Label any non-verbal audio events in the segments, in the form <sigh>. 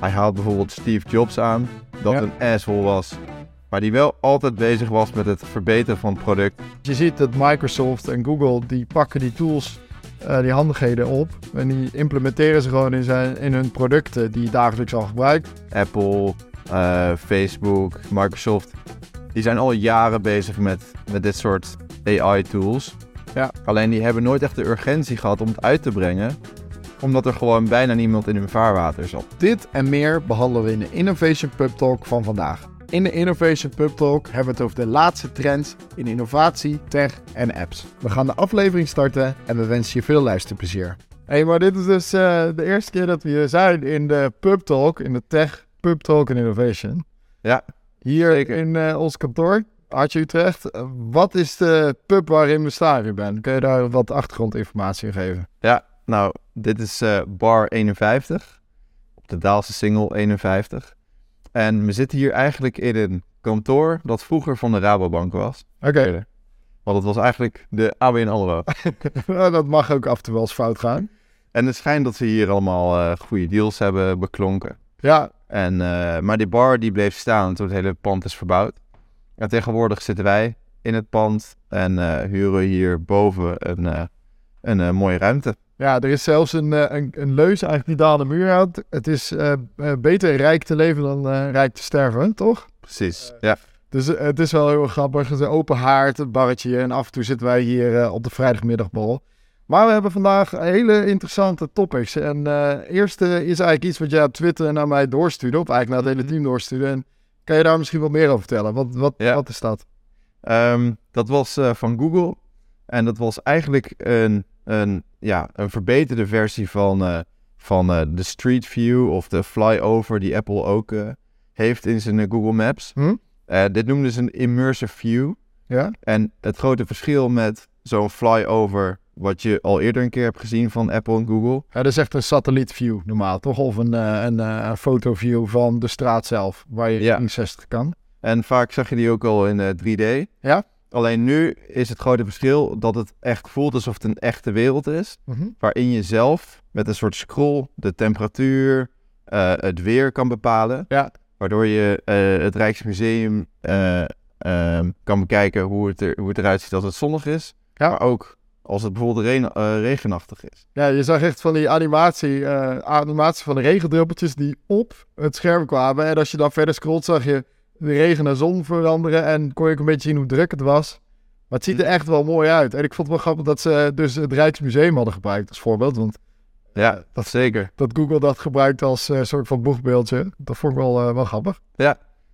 Hij haalt bijvoorbeeld Steve Jobs aan, dat Ja. een asshole was. Maar die wel altijd bezig was met het verbeteren van het product. Je ziet dat Microsoft en Google die pakken die tools, eh, die handigheden op. En die implementeren ze gewoon in, zijn, in hun producten die je dagelijks al gebruikt. Apple, eh, Facebook, Microsoft. Die zijn al jaren bezig met, met dit soort AI-tools. Ja. Alleen die hebben nooit echt de urgentie gehad om het uit te brengen. Omdat er gewoon bijna niemand in hun vaarwater zat. Dit en meer behandelen we in de Innovation Pub Talk van vandaag. In de Innovation Pub Talk hebben we het over de laatste trends in innovatie, tech en apps. We gaan de aflevering starten en we wensen je veel luisterplezier. hey, maar dit is dus eh, de eerste keer dat we hier zijn in de Pub Talk, in de Tech Pub Talk en Innovation. Ja, Hier zeker. in eh, ons kantoor, Hartje Utrecht. Wat is de pub waarin we staan, Ruben? Kun je daar wat achtergrondinformatie in geven? Ja, nou, dit is eh, bar 51. Op de Daalse single 51. En we zitten hier eigenlijk in een kantoor dat vroeger van de Rabobank was. Oké, Want het was eigenlijk de ABN AMRO. <laughs> Nou, dat mag ook af en toe wel eens fout gaan. en het schijnt dat ze hier allemaal eh, goede deals hebben beklonken. Ja, En, eh, maar die bar die bleef staan toen het hele pand is verbouwd. En tegenwoordig zitten wij in het pand en huren hier boven een, een mooie ruimte. Ja, er is zelfs een, eh, een, een leus eigenlijk die daar aan de muur hangt. Het is eh, eh, beter rijk te leven dan eh, rijk te sterven, toch? Precies, ja. Dus het is wel heel grappig. Het is een open haard, een barretje. En af en toe zitten wij hier eh, op de vrijdagmiddagborrel. Maar we hebben vandaag hele interessante topics. En eh eerste is eigenlijk iets wat jij op Twitter naar mij doorstuurde. Of eigenlijk naar het hele team doorstuurde. En kan je daar misschien wat meer over vertellen? Wat, wat, Ja. wat is dat? Ehm, dat was eh, van Google. En dat was eigenlijk een, een, ja, een verbeterde versie van, eh, van eh, de Street View of de Flyover die Apple ook eh, heeft in zijn Google Maps. Hm? Dit noemden ze een Immersive View. Ja? En het grote verschil met zo'n flyover, wat je al eerder een keer hebt gezien van Apple en Google. Ja, dat is echt een satellietview normaal, toch? Of een, een, fotoview van de straat zelf, waar je Ja. 63 kan. En vaak zag je die ook al in eh, 3D. Ja. Alleen nu is het grote verschil dat het echt voelt alsof het een echte wereld is. waarin je zelf met een soort scroll de temperatuur, eh, het weer kan bepalen. Ja. Waardoor je eh, het Rijksmuseum eh, ehm, kan bekijken hoe het, er, hoe het eruit ziet als het zonnig is. Ja. Maar ook als het bijvoorbeeld regen, regenachtig is. Ja, je zag echt van die animatie, animatie van de regendruppeltjes die op het scherm kwamen. En als je dan verder scrolt, zag je regen naar zon veranderen. En kon je ook een beetje zien hoe druk het was. Maar het ziet er echt wel mooi uit. En ik vond het wel grappig dat ze dus het Rijksmuseum hadden gebruikt als voorbeeld. Want Ja, dat zeker. dat Google dat gebruikt als eh, soort van boegbeeldje. Dat vond ik wel, eh, wel grappig.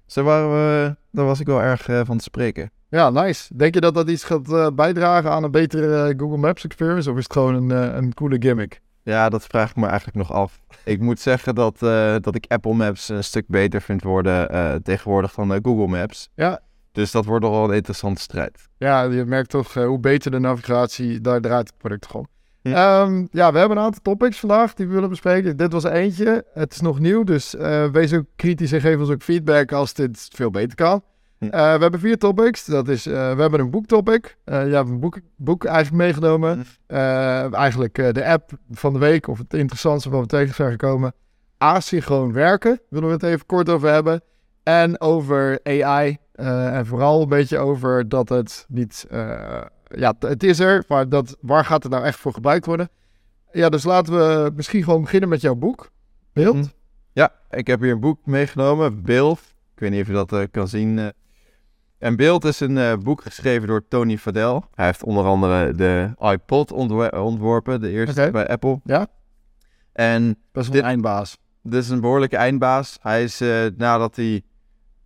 Zo waren we, daar was ik wel erg eh, van te spreken. Ja, nice. Denk je dat dat iets gaat bijdragen aan een betere Google Maps experience? Of is het gewoon een, een coole gimmick? Ja, dat vraag ik me eigenlijk nog af. Ik moet zeggen dat, eh, dat ik Apple Maps een stuk beter vind worden eh, tegenwoordig dan eh, Google Maps. Ja. Dus dat wordt nog wel een interessante strijd. Ja, je merkt toch hoe beter de navigatie, daar draait het product gewoon. Hm. Ehm, ja, we hebben een aantal topics vandaag die we willen bespreken. Dit was eentje. Het is nog nieuw, dus wees ook kritisch en geef ons ook feedback als dit veel beter kan. Hm. Eh, we hebben vier topics. Dat is, eh, we hebben een boektopic. Eh jij hebt een boek, boek eigenlijk meegenomen. Hm. Eigenlijk de app van de week, of het interessantste wat we tegen zijn gekomen. Asynchroon werken, willen we het even kort over hebben. En over AI. en vooral een beetje over dat het niet... ja, het is er, maar dat, waar gaat het nou echt voor gebruikt worden? Ja, dus laten we misschien gewoon beginnen met jouw boek. Beeld? Hm. Ja, ik heb hier een boek meegenomen, Beeld. Ik weet niet of je dat kan zien. En Beeld is een eh, boek geschreven door Tony Fadell. Hij heeft onder andere de iPod ontworpen, de eerste bij Apple. Ja. En Best wel een eindbaas. dit is een behoorlijke eindbaas. Hij is, eh, nadat hij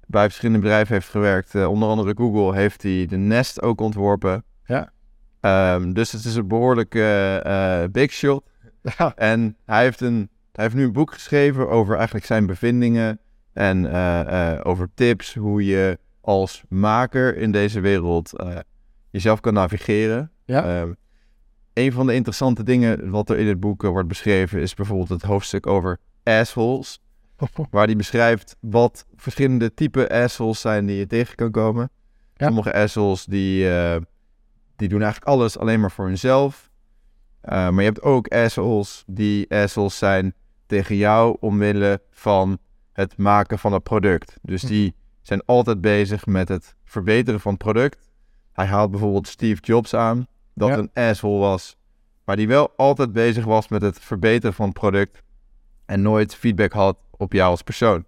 bij verschillende bedrijven heeft gewerkt, eh, onder andere Google, heeft hij de Nest ook ontworpen. Ja. Ehm, dus het is een behoorlijke eh, big shot. <laughs> Ja, En hij heeft, een, hij heeft nu een boek geschreven over eigenlijk zijn bevindingen en over tips hoe je als maker in deze wereld eh, jezelf kan navigeren. Ja. Ehm, een van de interessante dingen wat er in het boek eh, wordt beschreven is bijvoorbeeld het hoofdstuk over assholes. <laughs> Waar hij beschrijft wat verschillende type assholes zijn die je tegen kan komen. Ja. Sommige assholes die, eh, die doen eigenlijk alles alleen maar voor hunzelf. Uh, maar je hebt ook assholes die assholes zijn tegen jou omwille van het maken van het product. Dus Hm. die zijn altijd bezig met het verbeteren van het product. Hij haalt bijvoorbeeld Steve Jobs aan, dat Ja. een asshole was, maar die wel altijd bezig was met het verbeteren van het product en nooit feedback had op jou als persoon.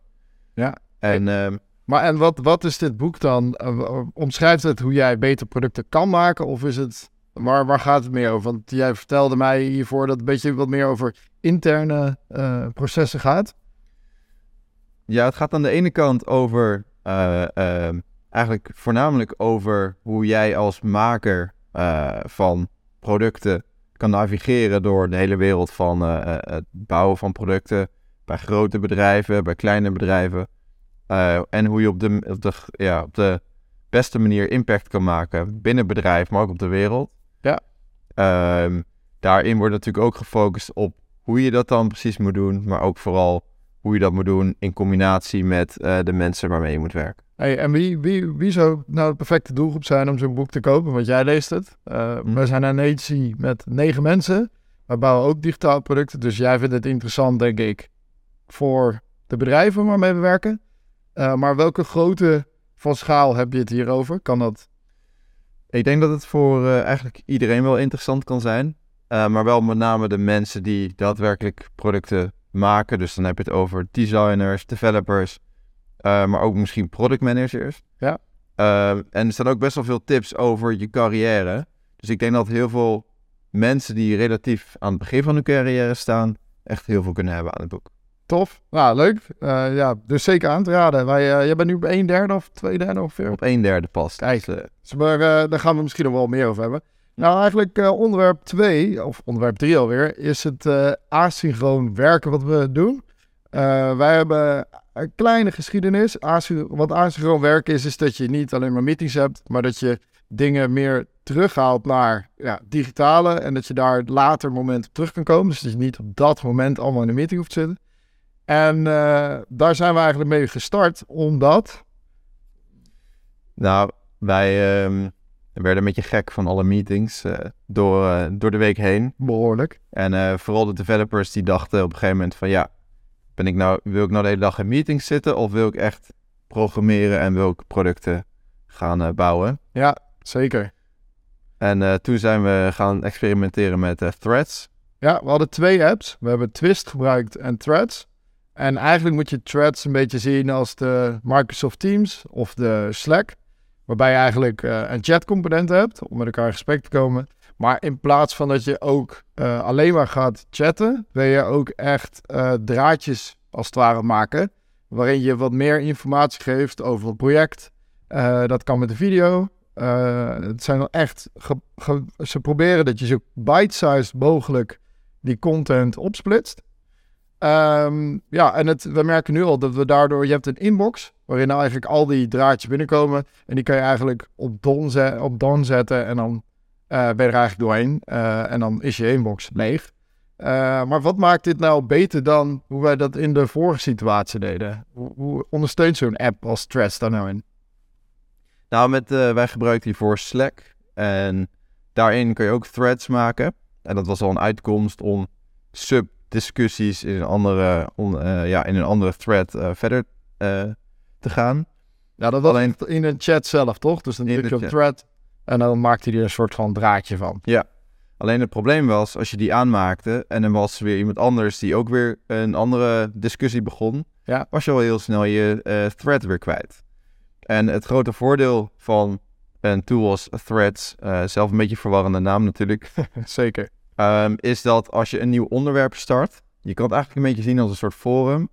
Ja. En ehm, Maar en wat, wat is dit boek dan? Eh, omschrijft het hoe jij beter producten kan maken? Of is het... Waar, waar gaat het meer over? Want jij vertelde mij hiervoor dat het een beetje wat meer over interne eh, processen gaat. Ja, het gaat aan de ene kant over, eh, ehm, eigenlijk voornamelijk over hoe jij als maker eh, van producten kan navigeren door de hele wereld van eh, het bouwen van producten bij grote bedrijven, bij kleine bedrijven. En hoe je op de, op, de, ja, op de beste manier impact kan maken binnen bedrijf, maar ook op de wereld. Ja. Ehm, daarin wordt natuurlijk ook gefocust op hoe je dat dan precies moet doen, maar ook vooral hoe je dat moet doen in combinatie met eh, de mensen waarmee je moet werken. Hey, en wie, wie, wie zou nou de perfecte doelgroep zijn om zo'n boek te kopen? Want jij leest het. Eh, Hm. We zijn een agency met negen mensen. We bouwen ook digitale producten. Dus jij vindt het interessant, denk ik, voor de bedrijven waarmee we werken. Eh, maar welke grootte van schaal heb je het hierover? Kan dat? Ik denk dat het voor eigenlijk iedereen wel interessant kan zijn. maar wel met name de mensen die daadwerkelijk producten maken. Dus dan heb je het over designers, developers, eh, maar ook misschien product managers. Ja. Eh, en er staan ook best wel veel tips over je carrière. Dus ik denk dat heel veel mensen die relatief aan het begin van hun carrière staan, echt heel veel kunnen hebben aan het boek. Tof. Nou, leuk. Eh, ja, dus zeker aan te raden. Wij, eh, jij bent nu op een derde of twee derde ongeveer. Op een derde past. Kijk. Dus, Dus maar, eh, daar gaan we misschien nog wel meer over hebben. Nou, eigenlijk eh, onderwerp 2, of onderwerp 3 alweer, is het eh, asynchroon werken wat we doen. Eh, wij hebben een kleine geschiedenis. Wat asynchroon werken is, is dat je niet alleen maar meetings hebt, maar dat je dingen meer terughaalt naar ja, digitale en dat je daar later moment op terug kan komen. Dus dat je niet op dat moment allemaal in een meeting hoeft te zitten. En daar zijn we eigenlijk mee gestart, omdat... Nou, wij ehm, werden een beetje gek van alle meetings eh, door, eh, door de week heen. Behoorlijk. En eh, vooral de developers die dachten op een gegeven moment van ja, ben ik nou, wil ik nou de hele dag in meetings zitten of wil ik echt programmeren en wil ik producten gaan bouwen? Ja, zeker. En toen zijn we gaan experimenteren met threads. Ja, we hadden twee apps. We hebben Twist gebruikt en Threads. En eigenlijk moet je Threads een beetje zien als de Microsoft Teams of de Slack. Waarbij je eigenlijk eh, een chatcomponent hebt om met elkaar in gesprek te komen. Maar in plaats van dat je ook eh, alleen maar gaat chatten, wil je ook echt eh, draadjes als het ware maken. Waarin je wat meer informatie geeft over het project. Dat kan met een video. Het zijn dan echt. ze proberen dat je zo bite-sized mogelijk die content opsplitst. Ehm, ja, en het, we merken nu al dat we daardoor, je hebt een inbox waarin nou eigenlijk al die draadjes binnenkomen. En die kan je eigenlijk op don, op don zetten en dan eh, ben je er eigenlijk doorheen. Eh, en dan is je inbox leeg. Eh, maar wat maakt dit nou beter dan hoe wij dat in de vorige situatie deden? Hoe, hoe ondersteunt zo'n app als Threads daar nou in? Nou, met, wij gebruikten hiervoor Slack en daarin kun je ook threads maken. En dat was al een uitkomst om subdiscussies in een andere, on- eh, ja, in een andere thread eh, verder eh, te gaan. Ja, dat was Alleen- in een chat zelf, toch? Dus dan In druk je op thread en dan maakte hij er een soort van draadje van. Alleen het probleem was, als je die aanmaakte en er was weer iemand anders die ook weer een andere discussie begon, Ja. was je al heel snel je thread weer kwijt. En het grote voordeel van een tool als Threads, zelf een beetje verwarrende naam natuurlijk, <laughs> Zeker. Ehm, is dat als je een nieuw onderwerp start, je kan het eigenlijk een beetje zien als een soort forum,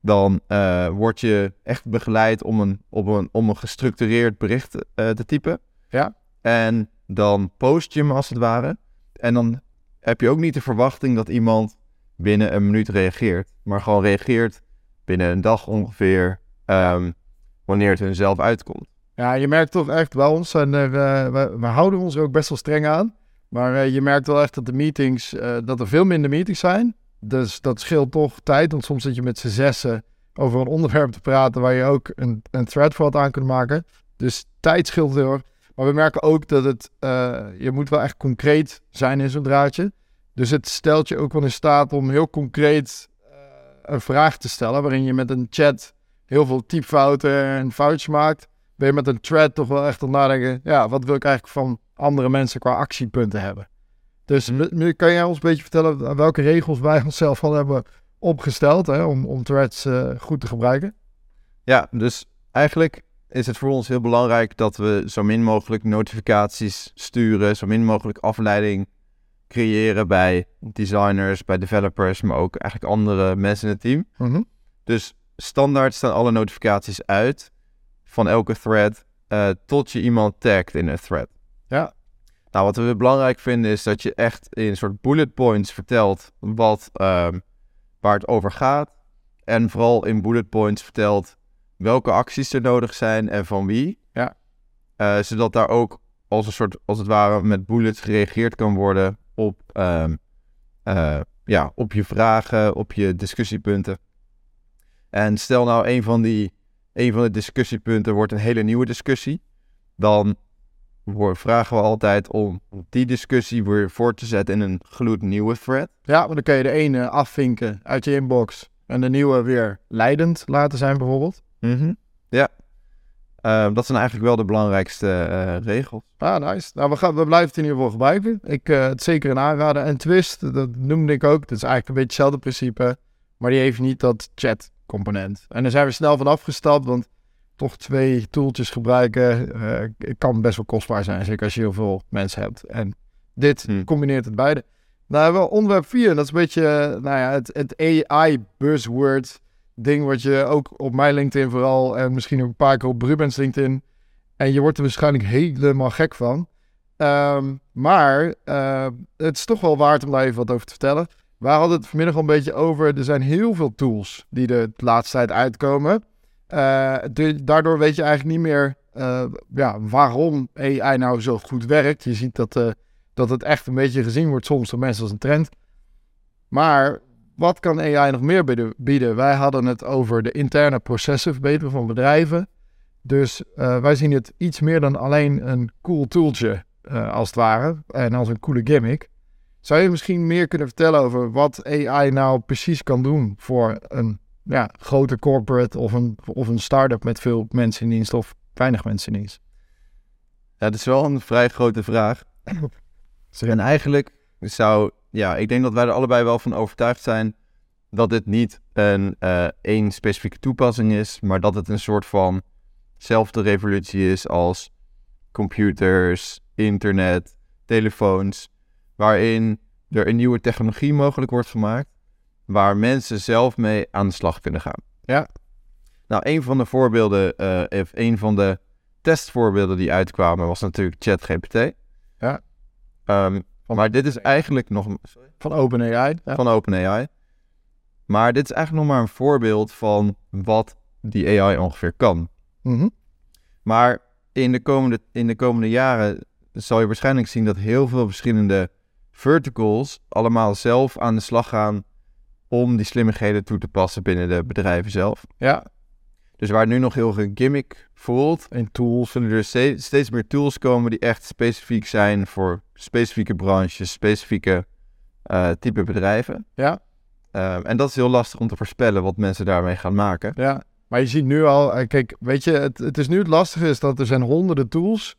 dan eh, word je echt begeleid om een, op een, om een gestructureerd bericht eh, te typen. Ja. En dan post je hem als het ware. En dan heb je ook niet de verwachting dat iemand binnen een minuut reageert, maar gewoon reageert binnen een dag ongeveer, ehm, wanneer het hun zelf uitkomt. Ja, je merkt toch echt bij ons, en er, eh, we, we houden ons er ook best wel streng aan. Maar eh, je merkt wel echt dat de meetings, eh, dat er veel minder meetings zijn. Dus dat scheelt toch tijd, want soms zit je met z'n zessen over een onderwerp te praten waar je ook een, een thread voor had aan kunnen maken. Dus tijd scheelt heel erg. Maar we merken ook dat het, eh, je moet wel echt concreet zijn in zo'n draadje. Dus het stelt je ook wel in staat om heel concreet een vraag te stellen waarin je met een chat heel veel typfouten en foutjes maakt, ben je met een thread toch wel echt aan nadenken, ja, wat wil ik eigenlijk van andere mensen qua actiepunten hebben. Dus Hm. m- m- kan jij ons een beetje vertellen welke regels wij <laughs> onszelf al hebben opgesteld hè, om, om threads eh, goed te gebruiken? Ja, dus eigenlijk is het voor ons heel belangrijk dat we zo min mogelijk notificaties sturen, zo min mogelijk afleiding creëren bij designers, bij developers, maar ook eigenlijk andere mensen in het team. Mhm. Dus standaard staan alle notificaties uit van elke thread eh, tot je iemand tagt in een thread. Ja. Nou, wat we belangrijk vinden is dat je echt in een soort bullet points vertelt wat, ehm, waar het over gaat. En vooral in bullet points vertelt welke acties er nodig zijn en van wie. Ja. Eh, zodat daar ook als een soort, als het ware, met bullets gereageerd kan worden op, ehm, eh, ja, op je vragen, op je discussiepunten. En stel nou een van die, een van de discussiepunten wordt een hele nieuwe discussie, dan vragen we altijd om die discussie weer voor te zetten in een gloednieuwe thread. Ja, want dan kun je de ene afvinken uit je inbox en de nieuwe weer leidend laten zijn bijvoorbeeld. Ja. Ehm, dat zijn eigenlijk wel de belangrijkste eh, regels. Ah, nice. Nou, we, gaan, we blijven het in ieder geval gebruiken. Ik, eh, het zeker een aanrader. En Twist, dat noemde ik ook. Dat is eigenlijk een beetje hetzelfde principe. Maar die heeft niet dat chat component. En daar zijn we snel van afgestapt, want toch twee tooltjes gebruiken eh, kan best wel kostbaar zijn. Zeker als je heel veel mensen hebt. En dit Hmm. combineert het beide. Nou, wel onderwerp 4. Dat is een beetje eh, nou ja, het, het AI-buzzword ding wat je ook op mijn LinkedIn vooral en misschien ook een paar keer op Rubens LinkedIn. En je wordt er waarschijnlijk helemaal gek van. Ehm, maar eh, het is toch wel waard om daar even wat over te vertellen. We hadden het vanmiddag al een beetje over. Er zijn heel veel tools die de laatste tijd uitkomen. Eh, daardoor weet je eigenlijk niet meer eh, ja, waarom AI nou zo goed werkt. Je ziet dat, eh, dat het echt een beetje gezien wordt soms door mensen als een trend. Maar wat kan AI nog meer bieden-? Wij hadden het over de interne processen verbeteren van bedrijven. Dus wij zien het iets meer dan alleen een cool tooltje, als het ware. En als een coole gimmick. Zou je misschien meer kunnen vertellen over wat AI nou precies kan doen voor een ja, grote corporate of een, of een start-up met veel mensen in dienst of weinig mensen in dienst? Ja, dat is wel een vrij grote vraag. <clears throat> En eigenlijk zou, ja, ik denk dat wij er allebei wel van overtuigd zijn dat dit niet een eh, één specifieke toepassing is, maar dat het een soort van zelfde revolutie is als computers, internet, telefoons, waarin er een nieuwe technologie mogelijk wordt gemaakt, waar mensen zelf mee aan de slag kunnen gaan. Ja. Nou, een van de voorbeelden, eh, of een van de testvoorbeelden die uitkwamen, was natuurlijk ChatGPT. Ja. Ehm, maar dit is eigenlijk nog Van OpenAI. Ja. van OpenAI. Maar dit is eigenlijk nog maar een voorbeeld van wat die AI ongeveer kan. Mhm. Maar in de komende, in de komende jaren zal je waarschijnlijk zien dat heel veel verschillende verticals allemaal zelf aan de slag gaan om die slimmigheden toe te passen binnen de bedrijven zelf. ja, Dus waar het nu nog heel gimmick voelt, en tools. zullen er steeds, steeds meer tools komen die echt specifiek zijn voor specifieke branches, specifieke eh, type bedrijven. Ja. Ehm, en dat is heel lastig om te voorspellen wat mensen daarmee gaan maken. Ja, maar je ziet nu al, eh, kijk, weet je, het, het is nu het lastige is dat er zijn honderden tools,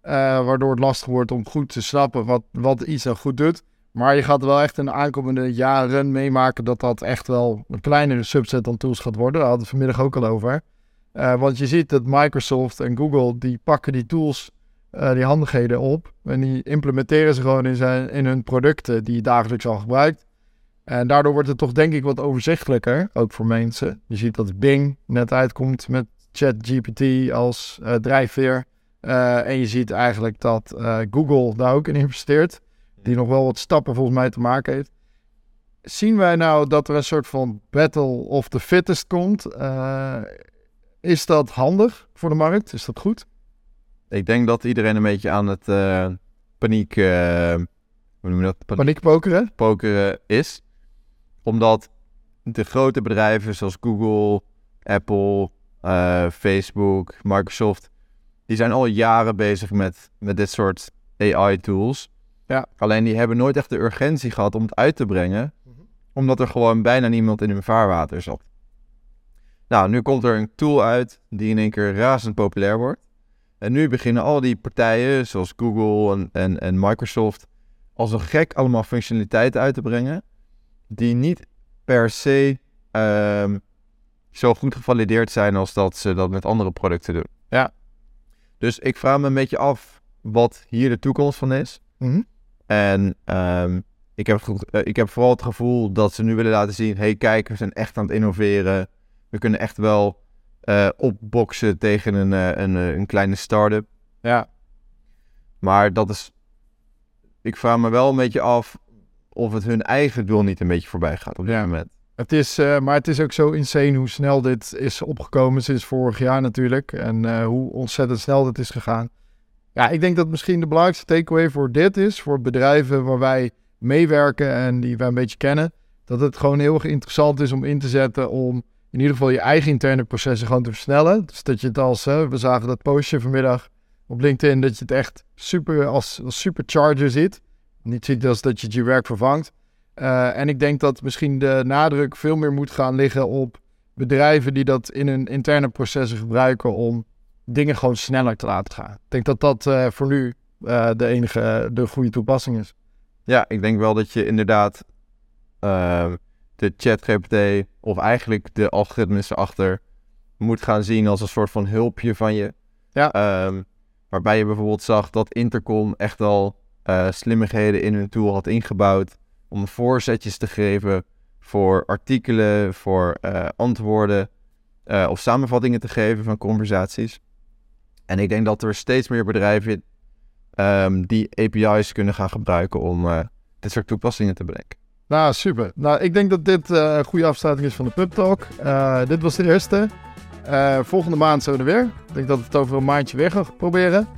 eh, waardoor het lastig wordt om goed te snappen wat, wat iets nou goed doet. Maar je gaat wel echt in de aankomende jaren meemaken dat dat echt wel een kleinere subset aan tools gaat worden. Daar hadden we vanmiddag ook al over. Eh, want je ziet dat Microsoft en Google, die pakken die tools, eh, die handigheden op. En die implementeren ze gewoon in, zijn, in hun producten die je dagelijks al gebruikt. En daardoor wordt het toch denk ik wat overzichtelijker, ook voor mensen. Je ziet dat Bing net uitkomt met ChatGPT als eh, drijfveer. En je ziet eigenlijk dat Google daar ook in investeert. Die nog wel wat stappen volgens mij te maken heeft. Zien wij nou dat er een soort van battle of the fittest komt? Eh, is dat handig voor de markt? Is dat goed? Ik denk dat iedereen een beetje aan het eh, paniek, eh, hoe noem je dat? Paniek Paniekpokeren? pokeren is. Omdat de grote bedrijven zoals Google, Apple, Facebook, Microsoft, die zijn al jaren bezig met, met dit soort AI-tools. Ja. Alleen die hebben nooit echt de urgentie gehad om het uit te brengen, Omdat er gewoon bijna niemand in hun vaarwater zat. Nou, nu komt er een tool uit die in één keer razend populair wordt. En nu beginnen al die partijen, zoals Google en, en, en Microsoft, als een gek allemaal functionaliteiten uit te brengen. Die niet per se ehm, zo goed gevalideerd zijn als dat ze dat met andere producten doen. Ja. Dus ik vraag me een beetje af wat hier de toekomst van is. Mhm. En ehm, ik, heb, eh, ik heb vooral het gevoel dat ze nu willen laten zien: hey, kijk, we zijn echt aan het innoveren. We kunnen echt wel eh, opboksen tegen een, eh, een, een kleine start-up. Ja. Maar dat is. Ik vraag me wel een beetje af of het hun eigen doel niet een beetje voorbij gaat op dit Ja. moment. Het is, maar het is ook zo insane hoe snel dit is opgekomen sinds vorig jaar natuurlijk. En hoe ontzettend snel dit is gegaan. Ja, ik denk dat misschien de belangrijkste takeaway voor dit is, voor bedrijven waar wij meewerken en die wij een beetje kennen, dat het gewoon heel erg interessant is om in te zetten om in ieder geval je eigen interne processen gewoon te versnellen. Dus dat je het als, we zagen dat postje vanmiddag op LinkedIn, dat je het echt super als, als supercharger ziet. Niet ziet als dat je je werk vervangt. Uh, en ik denk dat misschien de nadruk veel meer moet gaan liggen op bedrijven die dat in hun interne processen gebruiken om dingen gewoon sneller te laten gaan. Ik denk dat dat uh, voor nu uh, de enige, de goede toepassing is. Ja, ik denk wel dat je inderdaad uh, de ChatGPT of eigenlijk de algoritmes erachter moet gaan zien als een soort van hulpje van je. Ja. Um, waarbij je bijvoorbeeld zag dat Intercom echt al slimmigheden in hun tool had ingebouwd om voorzetjes te geven voor artikelen, voor antwoorden of samenvattingen te geven van conversaties. En ik denk dat er steeds meer bedrijven um, die API's kunnen gaan gebruiken om uh, dit soort toepassingen te bedenken. Nou, super. Nou, ik denk dat dit uh, een goede afsluiting is van de Pub Talk. Uh, dit was de eerste. Volgende maand zijn we er weer. Ik denk dat we het over een maandje weer gaan proberen.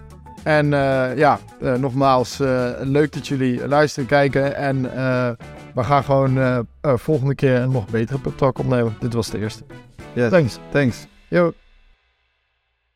En ja, nogmaals, leuk dat jullie luisteren, kijken. En we gaan gewoon volgende keer een nog betere Pub Talk opnemen. Dit was de eerste. Yes. Thanks. Thanks. Yo.